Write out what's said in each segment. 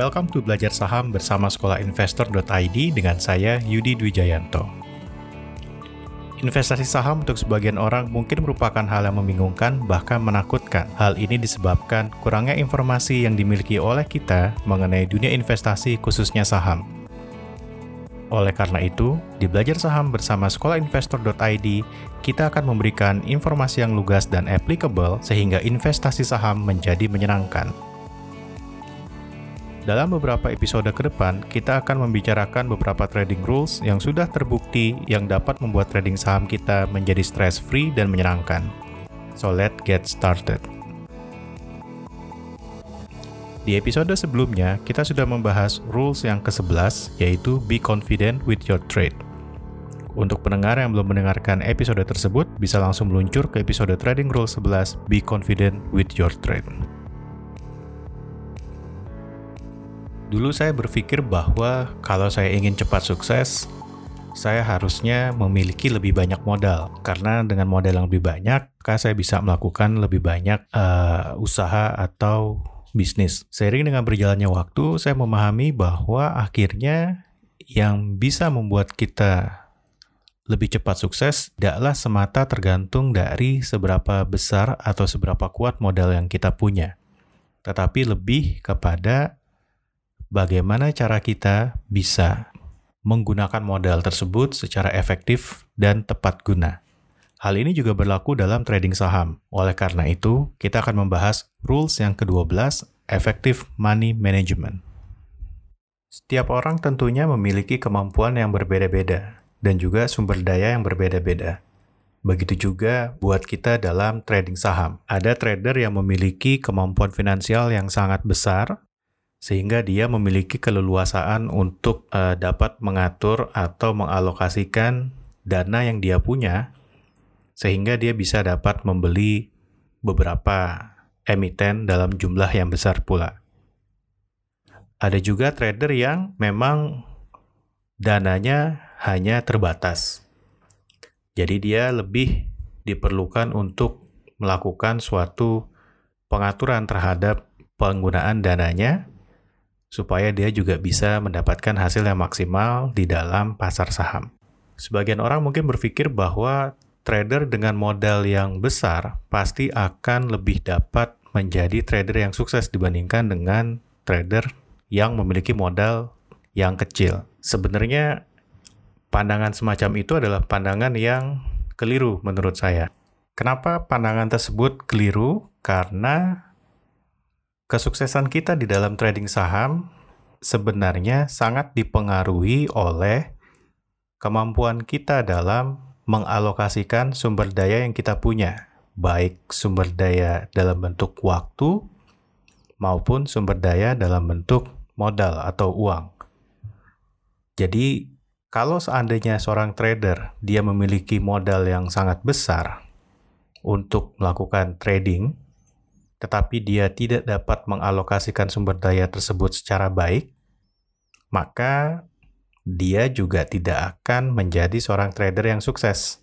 Welcome to Belajar Saham bersama sekolahinvestor.id dengan saya Yudi Dwijayanto. Investasi saham untuk sebagian orang mungkin merupakan hal yang membingungkan, bahkan menakutkan. Hal ini disebabkan kurangnya informasi yang dimiliki oleh kita mengenai dunia investasi, khususnya saham. Oleh karena itu, di Belajar Saham bersama sekolahinvestor.id, kita akan memberikan informasi yang lugas dan applicable sehingga investasi saham menjadi menyenangkan. Dalam beberapa episode ke depan, kita akan membicarakan beberapa trading rules yang sudah terbukti yang dapat membuat trading saham kita menjadi stress-free dan menyenangkan. So let's get started. Di episode sebelumnya, kita sudah membahas rules yang ke-11, yaitu be confident with your trade. Untuk pendengar yang belum mendengarkan episode tersebut, bisa langsung meluncur ke episode Trading Rule 11, Be Confident with Your Trade. Dulu saya berpikir bahwa kalau saya ingin cepat sukses, saya harusnya memiliki lebih banyak modal. Karena dengan modal yang lebih banyak, maka saya bisa melakukan lebih banyak uh, usaha atau bisnis. Seiring dengan berjalannya waktu, saya memahami bahwa akhirnya yang bisa membuat kita lebih cepat sukses tidaklah semata tergantung dari seberapa besar atau seberapa kuat modal yang kita punya, tetapi lebih kepada bagaimana cara kita bisa menggunakan modal tersebut secara efektif dan tepat guna. Hal ini juga berlaku dalam trading saham. Oleh karena itu, kita akan membahas rules yang ke-12, effective money management. Setiap orang tentunya memiliki kemampuan yang berbeda-beda dan juga sumber daya yang berbeda-beda. Begitu juga buat kita dalam trading saham. Ada trader yang memiliki kemampuan finansial yang sangat besar sehingga dia memiliki keleluasaan untuk uh, dapat mengatur atau mengalokasikan dana yang dia punya sehingga dia bisa dapat membeli beberapa emiten dalam jumlah yang besar pula. Ada juga trader yang memang dananya hanya terbatas. Jadi dia lebih diperlukan untuk melakukan suatu pengaturan terhadap penggunaan dananya supaya dia juga bisa mendapatkan hasil yang maksimal di dalam pasar saham. Sebagian orang mungkin berpikir bahwa trader dengan modal yang besar pasti akan lebih dapat menjadi trader yang sukses dibandingkan dengan trader yang memiliki modal yang kecil. Sebenarnya pandangan semacam itu adalah pandangan yang keliru menurut saya. Kenapa pandangan tersebut keliru? Karena Kesuksesan kita di dalam trading saham sebenarnya sangat dipengaruhi oleh kemampuan kita dalam mengalokasikan sumber daya yang kita punya, baik sumber daya dalam bentuk waktu maupun sumber daya dalam bentuk modal atau uang. Jadi, kalau seandainya seorang trader dia memiliki modal yang sangat besar untuk melakukan trading, tetapi dia tidak dapat mengalokasikan sumber daya tersebut secara baik, maka dia juga tidak akan menjadi seorang trader yang sukses.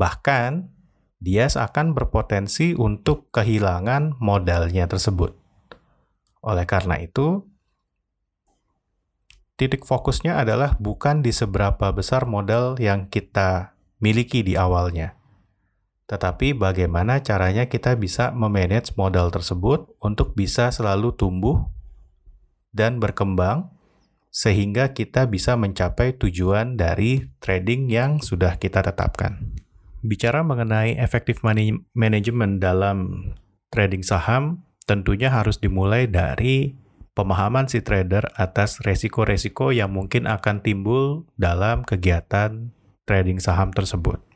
Bahkan, dia akan berpotensi untuk kehilangan modalnya tersebut. Oleh karena itu, titik fokusnya adalah bukan di seberapa besar modal yang kita miliki di awalnya, tetapi bagaimana caranya kita bisa memanage modal tersebut untuk bisa selalu tumbuh dan berkembang sehingga kita bisa mencapai tujuan dari trading yang sudah kita tetapkan. Bicara mengenai effective money management dalam trading saham, tentunya harus dimulai dari pemahaman si trader atas resiko-resiko yang mungkin akan timbul dalam kegiatan trading saham tersebut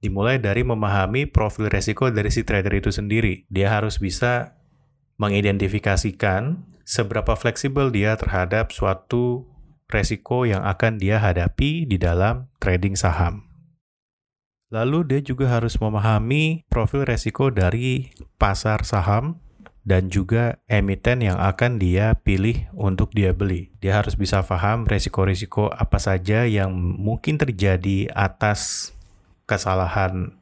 dimulai dari memahami profil resiko dari si trader itu sendiri. Dia harus bisa mengidentifikasikan seberapa fleksibel dia terhadap suatu resiko yang akan dia hadapi di dalam trading saham. Lalu dia juga harus memahami profil resiko dari pasar saham dan juga emiten yang akan dia pilih untuk dia beli. Dia harus bisa paham resiko-resiko apa saja yang mungkin terjadi atas kesalahan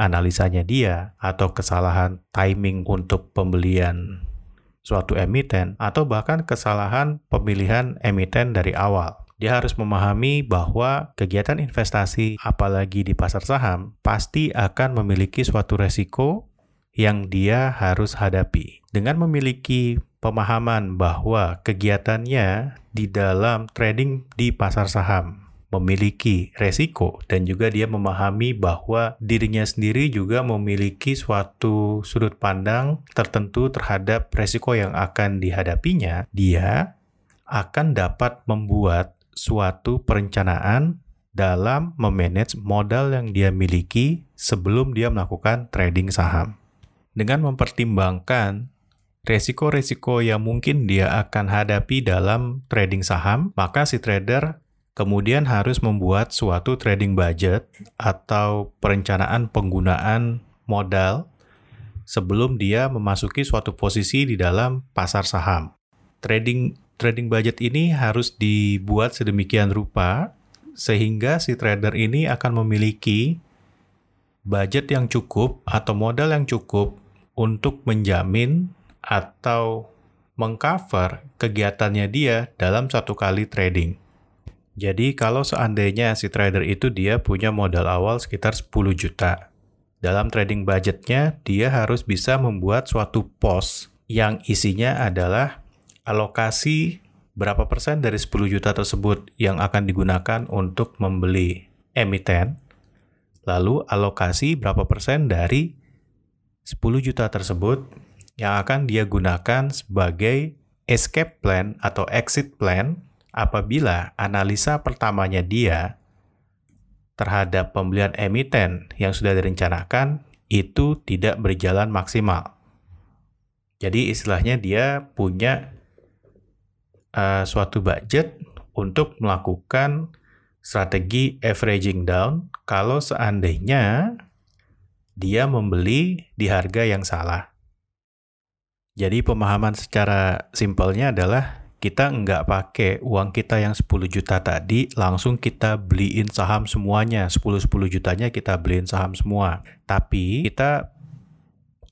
analisanya dia atau kesalahan timing untuk pembelian suatu emiten atau bahkan kesalahan pemilihan emiten dari awal. Dia harus memahami bahwa kegiatan investasi, apalagi di pasar saham, pasti akan memiliki suatu resiko yang dia harus hadapi. Dengan memiliki pemahaman bahwa kegiatannya di dalam trading di pasar saham memiliki resiko dan juga dia memahami bahwa dirinya sendiri juga memiliki suatu sudut pandang tertentu terhadap resiko yang akan dihadapinya, dia akan dapat membuat suatu perencanaan dalam memanage modal yang dia miliki sebelum dia melakukan trading saham. Dengan mempertimbangkan resiko-resiko yang mungkin dia akan hadapi dalam trading saham, maka si trader kemudian harus membuat suatu trading budget atau perencanaan penggunaan modal sebelum dia memasuki suatu posisi di dalam pasar saham. Trading trading budget ini harus dibuat sedemikian rupa sehingga si trader ini akan memiliki budget yang cukup atau modal yang cukup untuk menjamin atau mengcover kegiatannya dia dalam satu kali trading. Jadi kalau seandainya si trader itu dia punya modal awal sekitar 10 juta. Dalam trading budgetnya, dia harus bisa membuat suatu pos yang isinya adalah alokasi berapa persen dari 10 juta tersebut yang akan digunakan untuk membeli emiten, lalu alokasi berapa persen dari 10 juta tersebut yang akan dia gunakan sebagai escape plan atau exit plan apabila analisa pertamanya dia terhadap pembelian emiten yang sudah direncanakan itu tidak berjalan maksimal. Jadi istilahnya dia punya uh, suatu budget untuk melakukan strategi averaging down kalau seandainya dia membeli di harga yang salah. Jadi pemahaman secara simpelnya adalah kita nggak pakai uang kita yang 10 juta tadi langsung kita beliin saham semuanya. 10-10 jutanya kita beliin saham semua. Tapi kita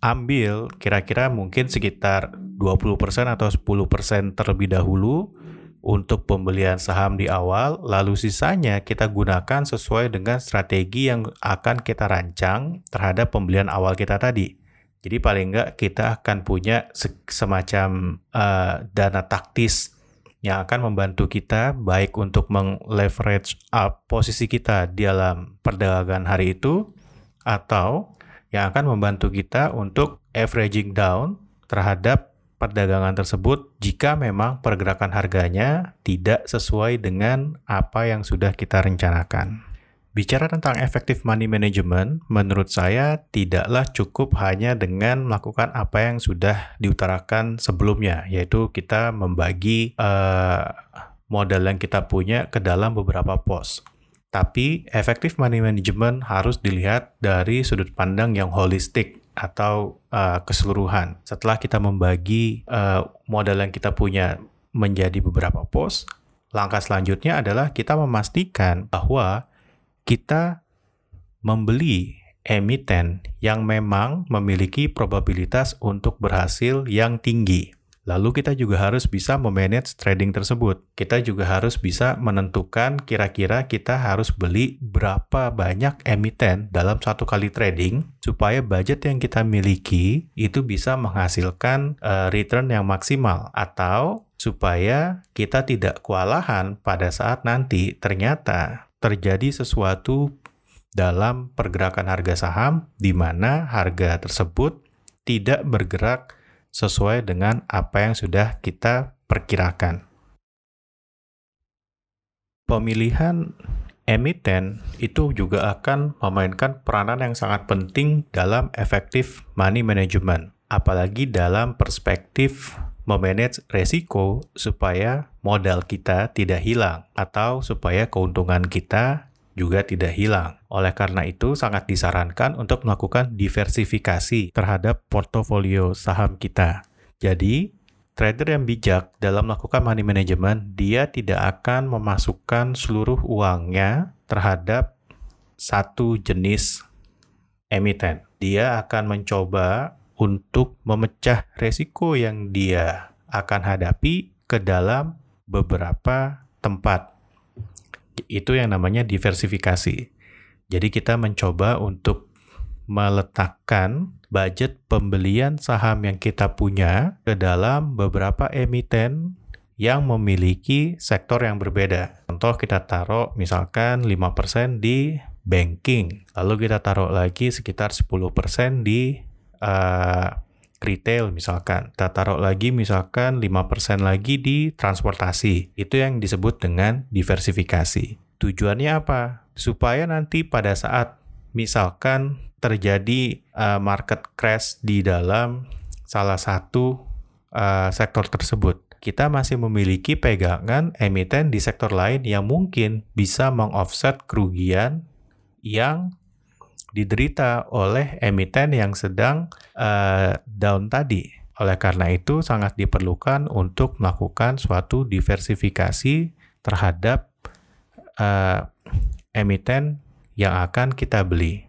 ambil kira-kira mungkin sekitar 20% atau 10% terlebih dahulu untuk pembelian saham di awal, lalu sisanya kita gunakan sesuai dengan strategi yang akan kita rancang terhadap pembelian awal kita tadi. Jadi paling enggak kita akan punya semacam uh, dana taktis yang akan membantu kita baik untuk meng-leverage up posisi kita di dalam perdagangan hari itu atau yang akan membantu kita untuk averaging down terhadap perdagangan tersebut jika memang pergerakan harganya tidak sesuai dengan apa yang sudah kita rencanakan. Bicara tentang effective money management, menurut saya tidaklah cukup hanya dengan melakukan apa yang sudah diutarakan sebelumnya, yaitu kita membagi uh, modal yang kita punya ke dalam beberapa pos. Tapi effective money management harus dilihat dari sudut pandang yang holistik atau uh, keseluruhan. Setelah kita membagi uh, modal yang kita punya menjadi beberapa pos, langkah selanjutnya adalah kita memastikan bahwa kita membeli emiten yang memang memiliki probabilitas untuk berhasil yang tinggi. Lalu kita juga harus bisa memanage trading tersebut. Kita juga harus bisa menentukan kira-kira kita harus beli berapa banyak emiten dalam satu kali trading supaya budget yang kita miliki itu bisa menghasilkan uh, return yang maksimal atau supaya kita tidak kewalahan pada saat nanti ternyata terjadi sesuatu dalam pergerakan harga saham di mana harga tersebut tidak bergerak sesuai dengan apa yang sudah kita perkirakan. Pemilihan emiten itu juga akan memainkan peranan yang sangat penting dalam efektif money management, apalagi dalam perspektif memanage resiko supaya modal kita tidak hilang atau supaya keuntungan kita juga tidak hilang. Oleh karena itu, sangat disarankan untuk melakukan diversifikasi terhadap portofolio saham kita. Jadi, trader yang bijak dalam melakukan money management, dia tidak akan memasukkan seluruh uangnya terhadap satu jenis emiten. Dia akan mencoba untuk memecah resiko yang dia akan hadapi ke dalam beberapa tempat. Itu yang namanya diversifikasi. Jadi kita mencoba untuk meletakkan budget pembelian saham yang kita punya ke dalam beberapa emiten yang memiliki sektor yang berbeda. Contoh kita taruh misalkan 5% di banking, lalu kita taruh lagi sekitar 10% di uh, retail misalkan. Kita taruh lagi misalkan 5% lagi di transportasi. Itu yang disebut dengan diversifikasi. Tujuannya apa? Supaya nanti pada saat misalkan terjadi uh, market crash di dalam salah satu uh, sektor tersebut, kita masih memiliki pegangan emiten di sektor lain yang mungkin bisa mengoffset kerugian yang diderita oleh emiten yang sedang uh, down tadi. Oleh karena itu, sangat diperlukan untuk melakukan suatu diversifikasi terhadap uh, emiten yang akan kita beli.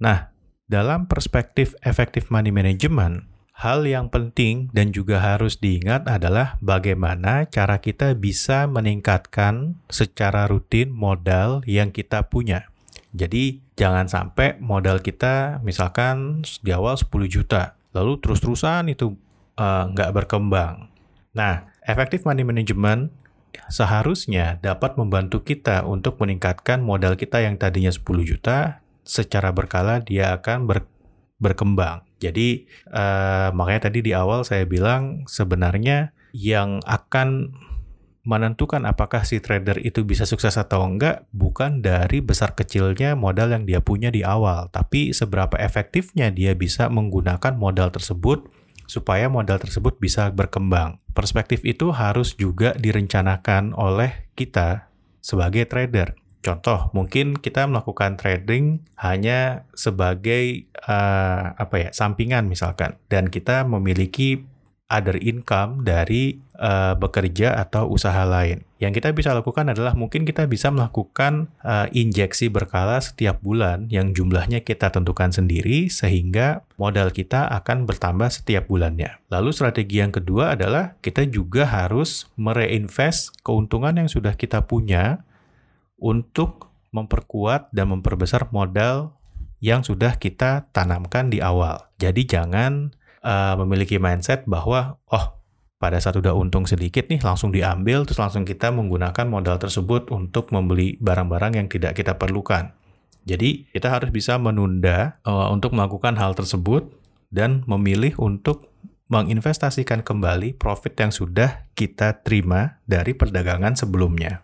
Nah, dalam perspektif efektif money management, Hal yang penting dan juga harus diingat adalah bagaimana cara kita bisa meningkatkan secara rutin modal yang kita punya. Jadi jangan sampai modal kita misalkan di awal 10 juta, lalu terus-terusan itu uh, nggak berkembang. Nah, efektif money management seharusnya dapat membantu kita untuk meningkatkan modal kita yang tadinya 10 juta, secara berkala dia akan ber, berkembang. Jadi uh, makanya tadi di awal saya bilang sebenarnya yang akan menentukan apakah si trader itu bisa sukses atau enggak bukan dari besar kecilnya modal yang dia punya di awal, tapi seberapa efektifnya dia bisa menggunakan modal tersebut supaya modal tersebut bisa berkembang. Perspektif itu harus juga direncanakan oleh kita sebagai trader. Contoh, mungkin kita melakukan trading hanya sebagai uh, apa ya, sampingan misalkan dan kita memiliki other income dari uh, bekerja atau usaha lain. Yang kita bisa lakukan adalah mungkin kita bisa melakukan uh, injeksi berkala setiap bulan yang jumlahnya kita tentukan sendiri sehingga modal kita akan bertambah setiap bulannya. Lalu strategi yang kedua adalah kita juga harus mereinvest keuntungan yang sudah kita punya untuk memperkuat dan memperbesar modal yang sudah kita tanamkan di awal. Jadi jangan uh, memiliki mindset bahwa oh pada saat udah untung sedikit nih langsung diambil terus langsung kita menggunakan modal tersebut untuk membeli barang-barang yang tidak kita perlukan. Jadi kita harus bisa menunda uh, untuk melakukan hal tersebut dan memilih untuk menginvestasikan kembali profit yang sudah kita terima dari perdagangan sebelumnya.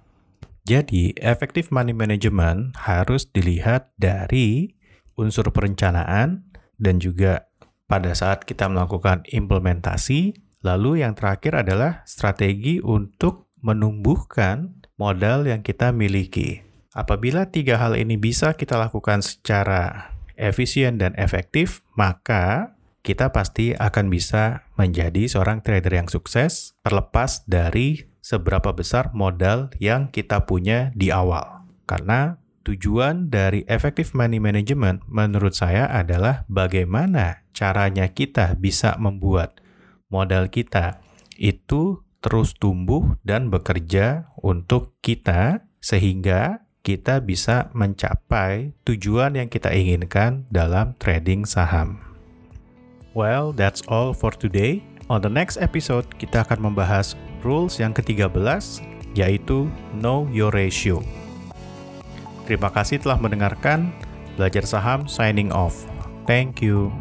Jadi, efektif money management harus dilihat dari unsur perencanaan dan juga pada saat kita melakukan implementasi. Lalu yang terakhir adalah strategi untuk menumbuhkan modal yang kita miliki. Apabila tiga hal ini bisa kita lakukan secara efisien dan efektif, maka kita pasti akan bisa menjadi seorang trader yang sukses terlepas dari seberapa besar modal yang kita punya di awal. Karena tujuan dari effective money management menurut saya adalah bagaimana caranya kita bisa membuat modal kita itu terus tumbuh dan bekerja untuk kita sehingga kita bisa mencapai tujuan yang kita inginkan dalam trading saham. Well, that's all for today. On the next episode, kita akan membahas rules yang ke-13, yaitu Know Your Ratio. Terima kasih telah mendengarkan. Belajar saham signing off. Thank you.